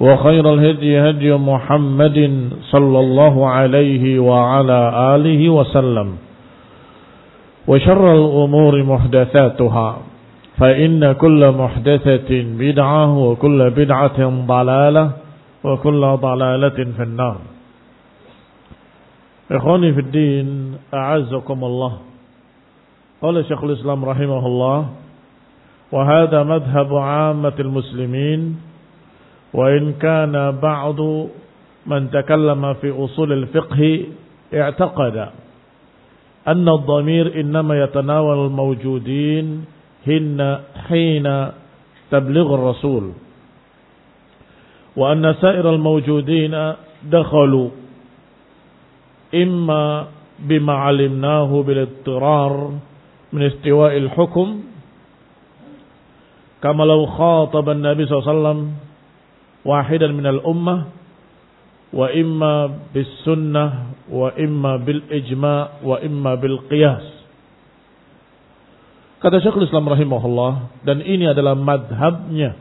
وخير الهدي هدي محمد صلى الله عليه وعلى آله وسلم وشر الأمور محدثاتها فإن كل محدثة بدعة وكل بدعة ضلالة وكل ضلالة في النار. إخواني في الدين أعزكم الله. قال شيخ الإسلام رحمه الله وهذا مذهب عامة المسلمين وإن كان بعض من تكلم في أصول الفقه اعتقد أن الضمير إنما يتناول الموجودين حين تبلغ الرسول وأن سائر الموجودين دخلوا إما بما علمناه بالاضطرار من استواء الحكم كما لو خاطب النبي صلى الله عليه وسلم wahidan minal ummah wa imma bis sunnah wa imma bil ijma wa imma bil qiyas. Kata Syekhul Islam rahimahullah dan ini adalah madhabnya.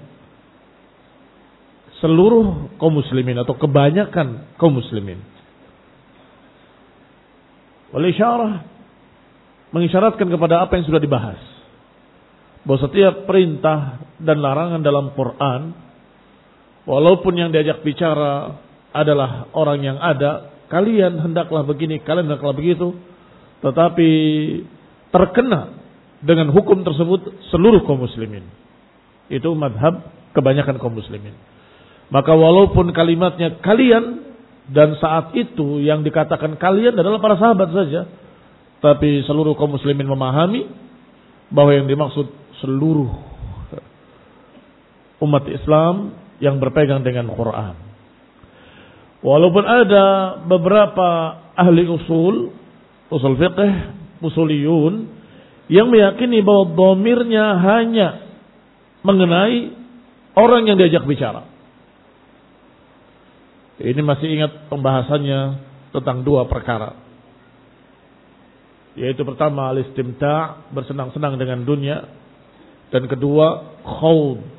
Seluruh kaum muslimin atau kebanyakan kaum muslimin. Oleh syarah mengisyaratkan kepada apa yang sudah dibahas. Bahwa setiap perintah dan larangan dalam Quran walaupun yang diajak bicara adalah orang yang ada, kalian hendaklah begini, kalian hendaklah begitu, tetapi terkena dengan hukum tersebut seluruh kaum muslimin. Itu madhab kebanyakan kaum muslimin. Maka walaupun kalimatnya kalian dan saat itu yang dikatakan kalian adalah para sahabat saja. Tapi seluruh kaum muslimin memahami bahwa yang dimaksud seluruh umat Islam yang berpegang dengan Quran. Walaupun ada beberapa ahli usul, usul fiqh, usuliyun, yang meyakini bahwa domirnya hanya mengenai orang yang diajak bicara. Ini masih ingat pembahasannya tentang dua perkara. Yaitu pertama al-istimta' bersenang-senang dengan dunia dan kedua khawd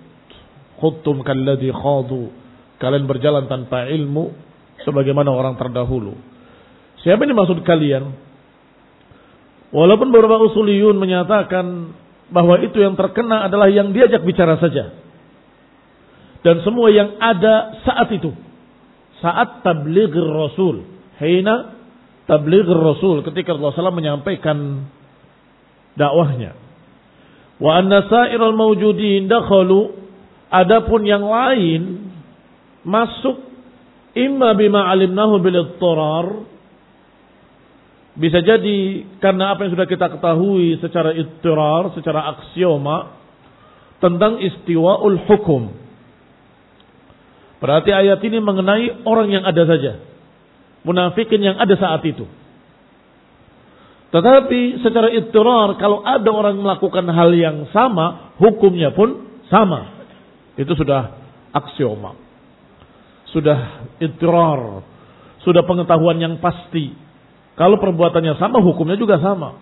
khuttum kalladhi khadu kalian berjalan tanpa ilmu sebagaimana orang terdahulu. Siapa ini maksud kalian? Walaupun beberapa usuliyun menyatakan bahwa itu yang terkena adalah yang diajak bicara saja. Dan semua yang ada saat itu saat tabligh Rasul. Hina tabligh Rasul ketika Rasulullah SAW menyampaikan dakwahnya. Wa anna sa'iral mawjudin dakhalu adapun yang lain masuk imma bima alimnahu bil Bisa jadi karena apa yang sudah kita ketahui secara ittirar, secara aksioma tentang istiwaul hukum. Berarti ayat ini mengenai orang yang ada saja. Munafikin yang ada saat itu. Tetapi secara ittirar kalau ada orang melakukan hal yang sama, hukumnya pun sama. Itu sudah aksioma. Sudah ittirar. Sudah pengetahuan yang pasti. Kalau perbuatannya sama, hukumnya juga sama.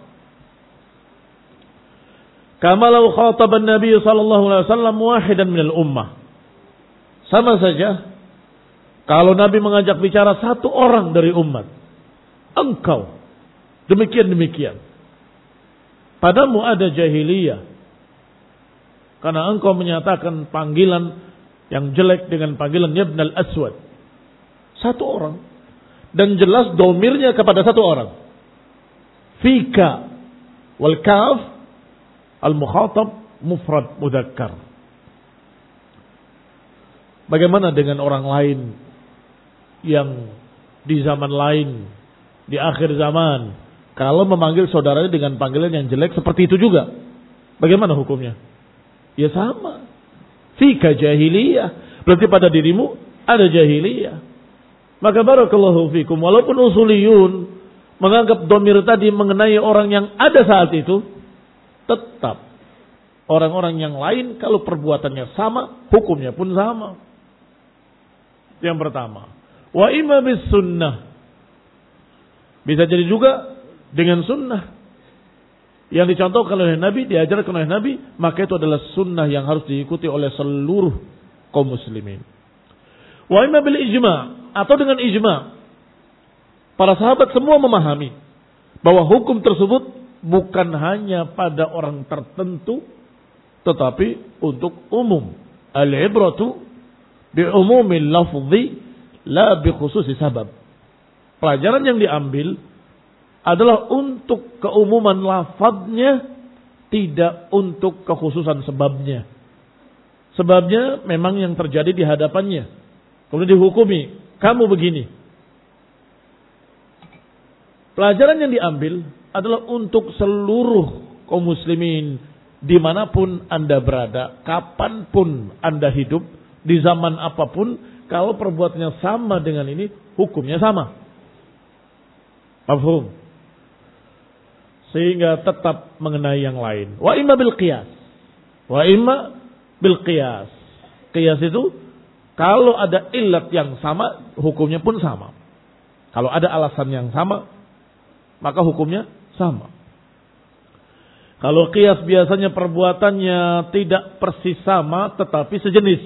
Kama khataban Nabi sallallahu alaihi wasallam wahidan minal ummah. Sama saja kalau Nabi mengajak bicara satu orang dari umat. Engkau Demikian demikian. Padamu ada jahiliyah. Karena engkau menyatakan panggilan yang jelek dengan panggilan Ibn al-Aswad. Satu orang. Dan jelas domirnya kepada satu orang. Fika wal kaf al-mukhatab mufrad mudakkar. Bagaimana dengan orang lain yang di zaman lain, di akhir zaman, kalau memanggil saudaranya dengan panggilan yang jelek seperti itu juga. Bagaimana hukumnya? Ya sama. Fika jahiliyah. Berarti pada dirimu ada jahiliyah. Maka barakallahu fikum. Walaupun usuliyun menganggap domir tadi mengenai orang yang ada saat itu. Tetap. Orang-orang yang lain kalau perbuatannya sama, hukumnya pun sama. Yang pertama. Wa imam sunnah. Bisa jadi juga dengan sunnah yang dicontohkan oleh Nabi, diajarkan oleh Nabi, maka itu adalah sunnah yang harus diikuti oleh seluruh kaum muslimin. Wa imma bil ijma atau dengan ijma. Para sahabat semua memahami bahwa hukum tersebut bukan hanya pada orang tertentu tetapi untuk umum. Al-ibratu bi umumil lafzi la bi khususi sabab. Pelajaran yang diambil adalah untuk keumuman lafadznya, tidak untuk kekhususan sebabnya. Sebabnya memang yang terjadi di hadapannya. Kemudian dihukumi, kamu begini. Pelajaran yang diambil adalah untuk seluruh kaum muslimin di mana pun anda berada, kapan pun anda hidup, di zaman apa pun, kalau perbuatannya sama dengan ini, hukumnya sama. Paham? Sehingga tetap mengenai yang lain. Wa imma bil qiyas. Wa imma bil qiyas. Qiyas itu kalau ada ilat yang sama, hukumnya pun sama. Kalau ada alasan yang sama, maka hukumnya sama. Kalau qiyas biasanya perbuatannya tidak persis sama tetapi sejenis.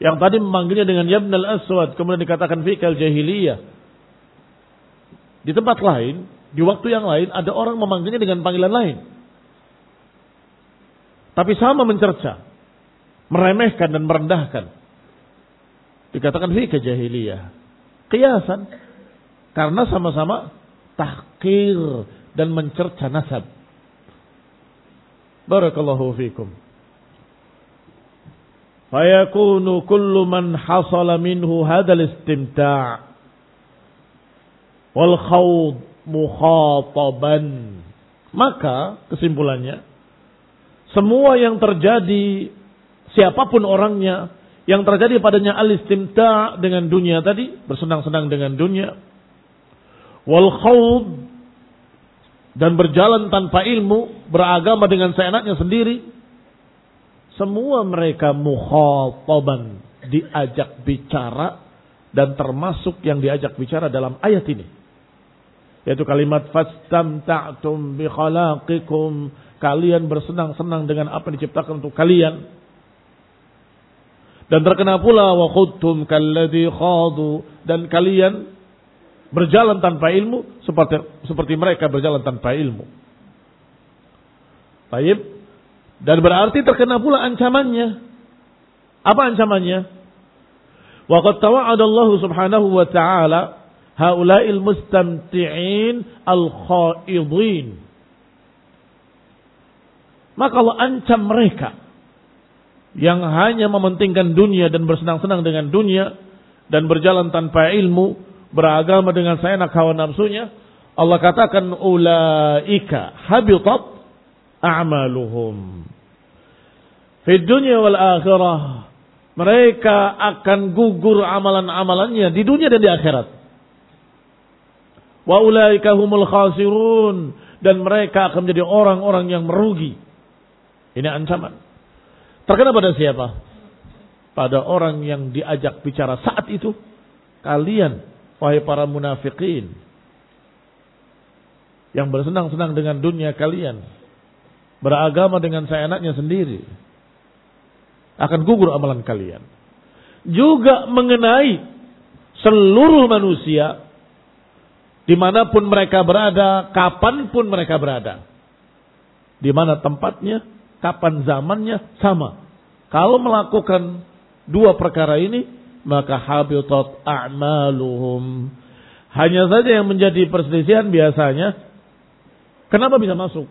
Yang tadi memanggilnya dengan Yabnal Aswad, kemudian dikatakan fikal jahiliyah. Di tempat lain, di waktu yang lain ada orang memanggilnya dengan panggilan lain. Tapi sama mencerca. Meremehkan dan merendahkan. Dikatakan fi kejahiliyah. Kiasan. Karena sama-sama tahkir dan mencerca nasab. Barakallahu fikum. Fayakunu kullu man hasala minhu hadal istimta' wal khawd mukhataban. Maka kesimpulannya semua yang terjadi siapa pun orangnya yang terjadi padanya al-istimta dengan dunia tadi, bersenang-senang dengan dunia. Wal khawd dan berjalan tanpa ilmu, beragama dengan seenaknya sendiri. Semua mereka mukhataban, diajak bicara dan termasuk yang diajak bicara dalam ayat ini yaitu kalimat fastamta'tum bi khalaqikum kalian bersenang-senang dengan apa yang diciptakan untuk kalian dan terkena pula wa khudtum kalladhi khadu dan kalian berjalan tanpa ilmu seperti seperti mereka berjalan tanpa ilmu. Baik. Dan berarti terkena pula ancamannya. Apa ancamannya? Wa qad tawa'ada Allah Subhanahu wa ta'ala haula'il mustamti'in al-khaidin. Maka Allah ancam mereka yang hanya mementingkan dunia dan bersenang-senang dengan dunia dan berjalan tanpa ilmu, beragama dengan seenak hawa nafsunya, Allah katakan ulaika habitat a'maluhum. Di dunia wal akhirah mereka akan gugur amalan-amalannya di dunia dan di akhirat. Wa ulaika humul khasirun dan mereka akan menjadi orang-orang yang merugi. Ini ancaman. Terkena pada siapa? Pada orang yang diajak bicara saat itu. Kalian, wahai para munafikin. Yang bersenang-senang dengan dunia kalian. Beragama dengan seenaknya sendiri. Akan gugur amalan kalian. Juga mengenai seluruh manusia. Di mana pun mereka berada, kapan pun mereka berada. Di mana tempatnya, kapan zamannya sama. Kalau melakukan dua perkara ini, maka habitat a'maluhum. Hanya saja yang menjadi perselisihan biasanya, kenapa bisa masuk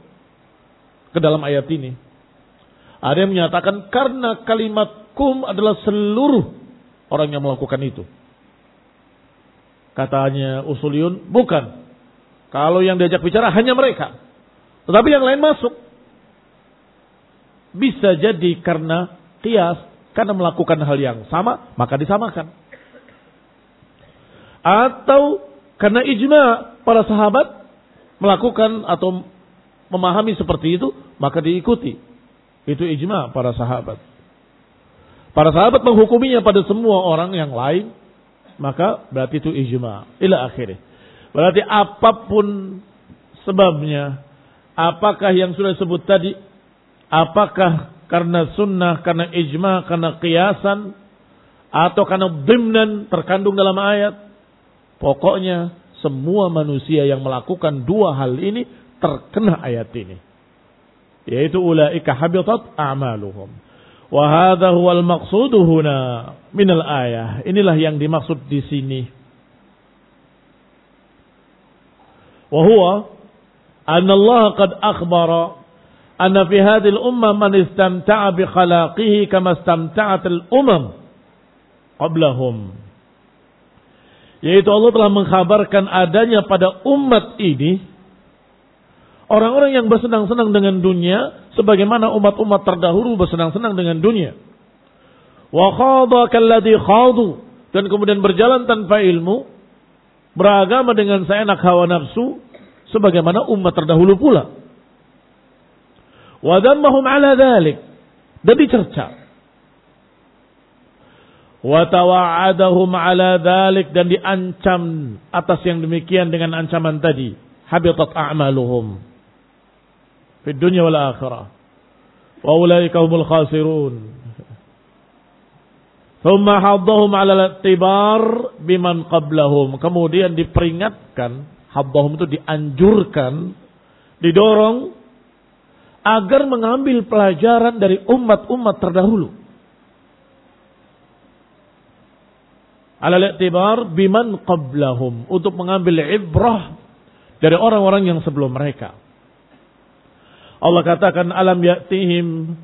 ke dalam ayat ini? Ada yang menyatakan karena kalimat kum adalah seluruh orang yang melakukan itu. Katanya usuliun, bukan. Kalau yang diajak bicara hanya mereka. Tetapi yang lain masuk. Bisa jadi karena kias, karena melakukan hal yang sama, maka disamakan. Atau karena ijma para sahabat melakukan atau memahami seperti itu, maka diikuti. Itu ijma para sahabat. Para sahabat menghukuminya pada semua orang yang lain, maka berarti itu ijma. Ila akhirnya. Berarti apa pun sebabnya, apakah yang sudah disebut tadi Apakah karena sunnah, karena ijma, karena kiasan, atau karena dimnan terkandung dalam ayat. Pokoknya semua manusia yang melakukan dua hal ini terkena ayat ini. Yaitu ulaika habitat a'maluhum. Wa hadha huwal maqsudu huna minal ayah. Inilah yang dimaksud di sini. Wa huwa anna Allah qad akhbara anna fi hadhihi al-ummah man istamta'a bi khalaqihi kama istamta'at al-umam qablahum. Yaitu Allah telah mengkhabarkan adanya pada umat ini orang-orang yang bersenang-senang dengan dunia sebagaimana umat-umat terdahulu bersenang-senang dengan dunia. Wa khadha kalladhi khadu dan kemudian berjalan tanpa ilmu beragama dengan seenak hawa nafsu sebagaimana umat terdahulu pula. Wadammahum ala dhalik. Dan dicerca. Watawa'adahum ala dhalik. Dan diancam atas yang demikian dengan ancaman tadi. Habitat a'maluhum. Di dunia wal akhirah. Wa ulaika humul khasirun. Thumma haddahum ala tibar biman qablahum. Kemudian diperingatkan. Haddahum itu dianjurkan. Didorong agar mengambil pelajaran dari umat-umat terdahulu. Al-i'tibar biman qablahum untuk mengambil ibrah dari orang-orang yang sebelum mereka. Allah katakan alam ya'tihim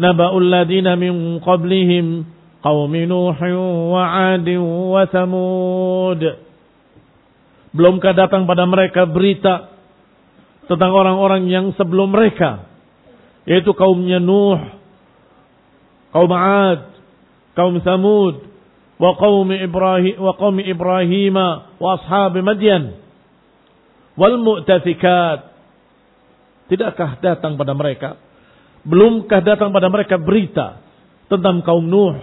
naba'ul ladina min qablihim qaumi nuhin wa 'adin wa thamud. Belumkah datang pada mereka berita tentang orang-orang yang sebelum mereka yaitu kaumnya Nuh, kaum Ad, kaum Samud, wa kaum Ibrahim wa kaum Ibrahim wa ashab Madian wal mu'tafikat. Tidakkah datang pada mereka? Belumkah datang pada mereka berita tentang kaum Nuh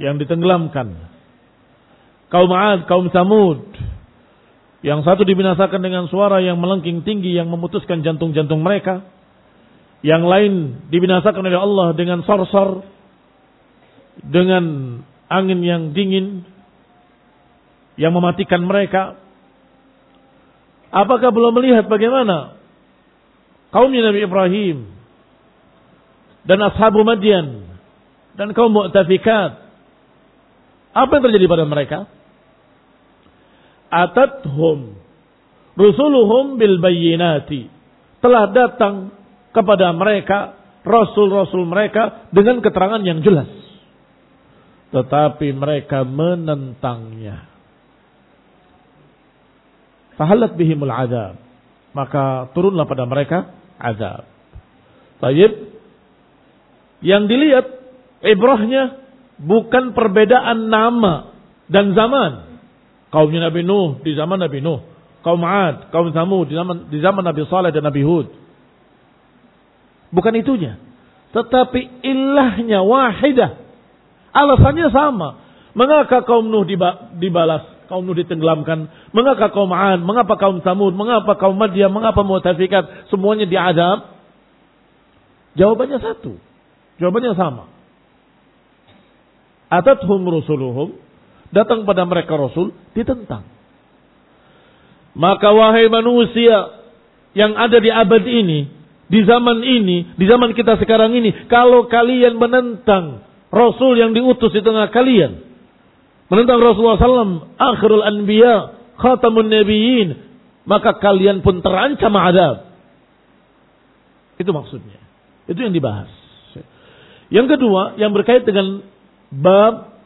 yang ditenggelamkan? Kaum Ad, kaum Samud. Yang satu dibinasakan dengan suara yang melengking tinggi yang memutuskan jantung-jantung mereka yang lain dibinasakan oleh Allah dengan sarsar, dengan angin yang dingin, yang mematikan mereka. Apakah belum melihat bagaimana kaumnya Nabi Ibrahim dan ashabu Madian dan kaum Mu'tafikat? Apa yang terjadi pada mereka? Atathum rusuluhum bil bayyinati. Telah datang kepada mereka, rasul-rasul mereka dengan keterangan yang jelas. Tetapi mereka menentangnya. fahalat bihimul azab. Maka turunlah pada mereka azab. Tayyib. Yang dilihat ibrahnya bukan perbedaan nama dan zaman. Kaumnya Nabi Nuh di zaman Nabi Nuh, kaum Ad, kaum Samud di zaman di zaman Nabi Saleh dan Nabi Hud. Bukan itunya. Tetapi ilahnya wahidah. Alasannya sama. Mengapa kaum Nuh dibalas? Kaum Nuh ditenggelamkan. Mengapa kaum Ad? Mengapa kaum Samud? Mengapa kaum Madyah? Mengapa Mu'tafikat? Semuanya diadab. Jawabannya satu. Jawabannya sama. Atathum rusuluhum. Datang pada mereka Rasul. Ditentang. Maka wahai manusia yang ada di abad ini, di zaman ini, di zaman kita sekarang ini, kalau kalian menentang Rasul yang diutus di tengah kalian, menentang Rasulullah SAW, akhirul anbiya, khatamun nabiyyin, maka kalian pun terancam adab. Itu maksudnya. Itu yang dibahas. Yang kedua, yang berkait dengan bab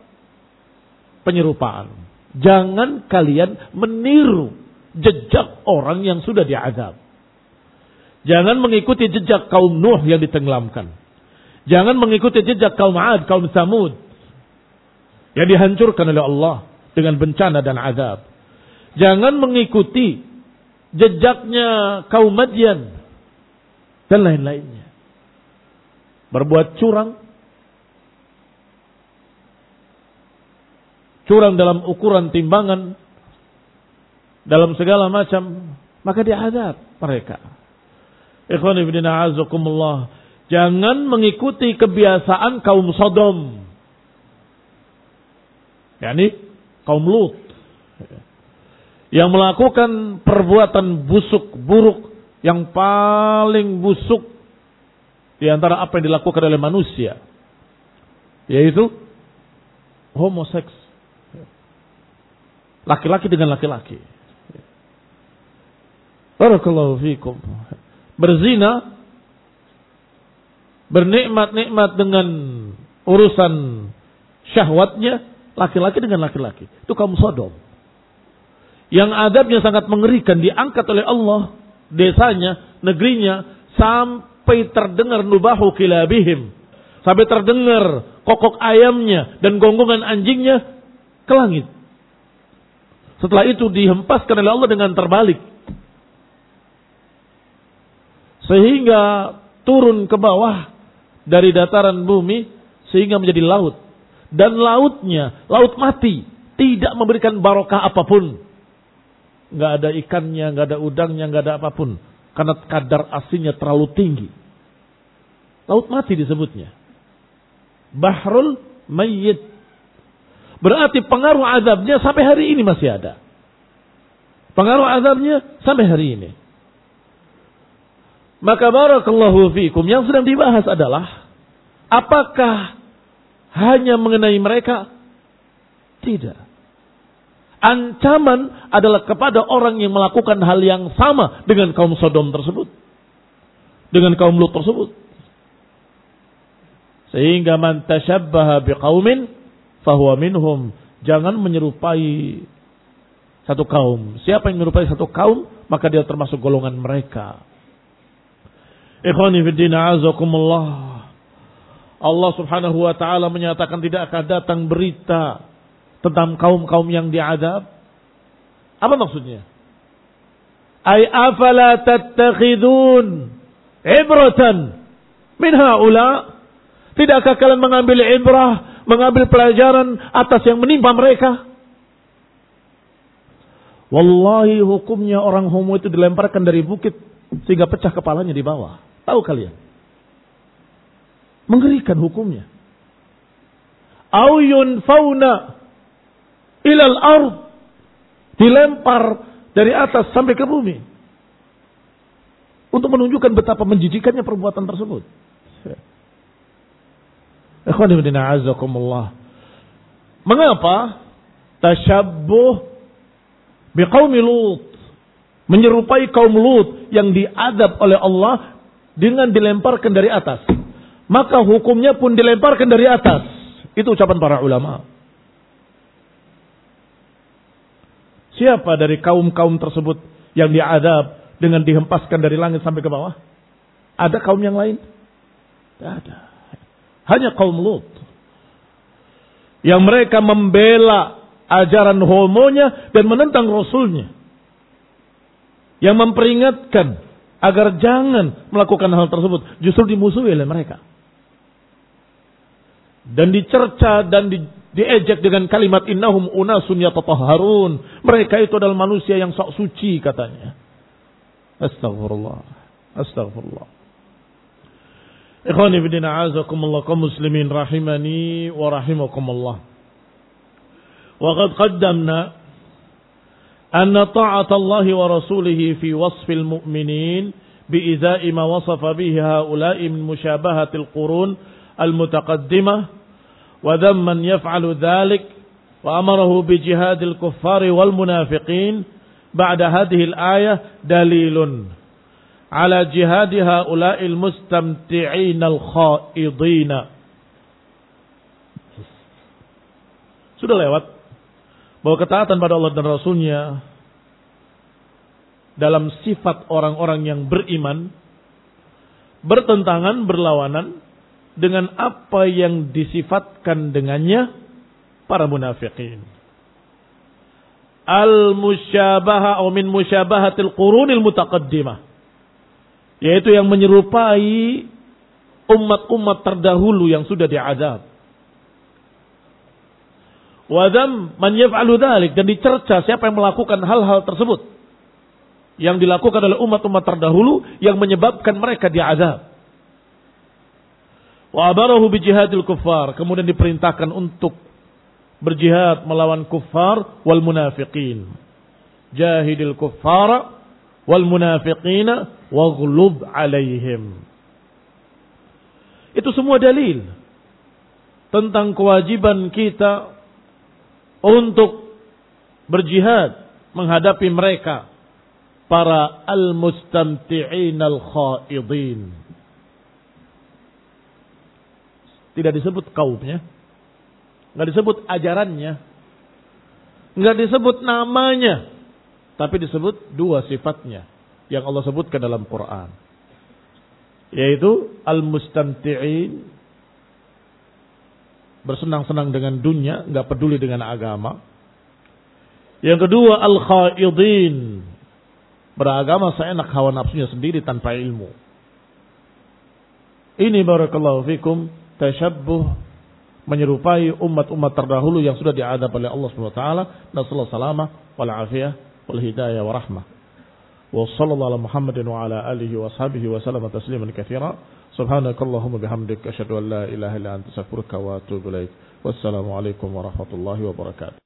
penyerupaan. Jangan kalian meniru jejak orang yang sudah diazab. Jangan mengikuti jejak kaum Nuh yang ditenggelamkan. Jangan mengikuti jejak kaum Ad, kaum Samud. Yang dihancurkan oleh Allah dengan bencana dan azab. Jangan mengikuti jejaknya kaum Madian dan lain-lainnya. Berbuat curang. Curang dalam ukuran timbangan dalam segala macam, maka diadab mereka. Ikhwan ibn a'azakumullah. Jangan mengikuti kebiasaan kaum Sodom. yakni kaum Lut. Yang melakukan perbuatan busuk, buruk, yang paling busuk di antara apa yang dilakukan oleh manusia. Yaitu homoseks. Laki-laki dengan laki-laki. Barakallahu fikum. Berzina bernikmat-nikmat dengan urusan syahwatnya laki-laki dengan laki-laki. Itu kaum Sodom. Yang adabnya sangat mengerikan diangkat oleh Allah desanya, negerinya sampai terdengar nubahu kilabihim. Sampai terdengar kokok ayamnya dan gonggongan anjingnya ke langit. Setelah itu dihempaskan oleh Allah dengan terbalik. Sehingga turun ke bawah dari dataran bumi sehingga menjadi laut. Dan lautnya, laut mati. Tidak memberikan barokah apa pun. Nggak ada ikannya, nggak ada udangnya, nggak ada apa pun. Karena kadar asinnya terlalu tinggi. Laut mati disebutnya. Bahrul Mayyit. Berarti pengaruh azabnya sampai hari ini masih ada. Pengaruh azabnya sampai hari ini. Maka barakallahu fiikum yang sedang dibahas adalah apakah hanya mengenai mereka? Tidak. Ancaman adalah kepada orang yang melakukan hal yang sama dengan kaum Sodom tersebut. Dengan kaum Lut tersebut. Sehingga man tashabbaha biqaumin fahuwa minhum. Jangan menyerupai satu kaum. Siapa yang menyerupai satu kaum, maka dia termasuk golongan mereka. Ikhwani fiddina azakumullah. Allah subhanahu wa ta'ala menyatakan tidak akan datang berita tentang kaum-kaum yang diadab. Apa maksudnya? Ay afala tattakhidun ibratan min haula. Tidakkah kalian mengambil ibrah, mengambil pelajaran atas yang menimpa mereka? Wallahi hukumnya orang homo itu dilemparkan dari bukit sehingga pecah kepalanya di bawah. Tahu kalian? Mengerikan hukumnya. Auyun fauna ilal ard dilempar dari atas sampai ke bumi untuk menunjukkan betapa menjijikannya perbuatan tersebut. Mengapa tasyabbuh biqaumi Lut menyerupai kaum Lut yang diadab oleh Allah dengan dilemparkan dari atas. Maka hukumnya pun dilemparkan dari atas. Itu ucapan para ulama. Siapa dari kaum-kaum tersebut yang diadab dengan dihempaskan dari langit sampai ke bawah? Ada kaum yang lain? Tidak ada. Hanya kaum Lut. Yang mereka membela ajaran homonya dan menentang rasulnya. Yang memperingatkan agar jangan melakukan hal tersebut. Justru dimusuhi oleh mereka. Dan dicerca dan di, diejek dengan kalimat innahum unasun yatatahharun. Mereka itu adalah manusia yang sok suci katanya. Astagfirullah. Astagfirullah. Ikhwani bidina azakumullah kaum muslimin rahimani wa rahimakumullah. Wa qad qaddamna أن طاعة الله ورسوله في وصف المؤمنين بإزاء ما وصف به هؤلاء من مشابهة القرون المتقدمة wa dhamman yaf'alu dhalik wa amarahu bi jihadil kuffari wal munafiqin ba'da hadhihi al-ayah dalilun. Ala sudah lewat. Bahwa ketaatan pada Allah dan Rasulnya. Dalam sifat orang-orang yang beriman bertentangan berlawanan dengan apa yang disifatkan dengannya para munafikin. Al-musyabaha atau min musyabahatil qurunil mutaqaddimah. Yaitu yang menyerupai umat-umat terdahulu yang sudah diadab. Wadam man yaf'alu dhalik dan dicerca siapa yang melakukan hal-hal tersebut. Yang dilakukan oleh umat-umat terdahulu yang menyebabkan mereka diazab. Wa abarahu bi jihadil kuffar. Kemudian diperintahkan untuk berjihad melawan kuffar wal munafiqin. Jahidil kuffara wal munafiqina waghlub alaihim. Itu semua dalil tentang kewajiban kita untuk berjihad menghadapi mereka para al-mustamti'in al-khaidin Tidak disebut kaumnya. Nggak disebut ajarannya. Nggak disebut namanya. Tapi disebut dua sifatnya. Yang Allah sebutkan dalam Quran. Yaitu al-mustamti'in. Bersenang-senang dengan dunia. nggak peduli dengan agama. Yang kedua al-khaidin. Beragama seenak hawa nafsunya sendiri tanpa ilmu. Ini barakallahu fikum tasyabbuh menyerupai umat-umat terdahulu yang sudah diadab oleh Allah Subhanahu wa taala. Nasallahu salama wal afiyah wal hidayah wa rahmah. Wa sallallahu ala Muhammadin wa ala alihi wa ashabihi wa sallama tasliman katsira. Subhanakallahumma bihamdik asyhadu an la ilaha illa anta astaghfiruka wa atubu ilaik. Wassalamu alaikum warahmatullahi wabarakatuh.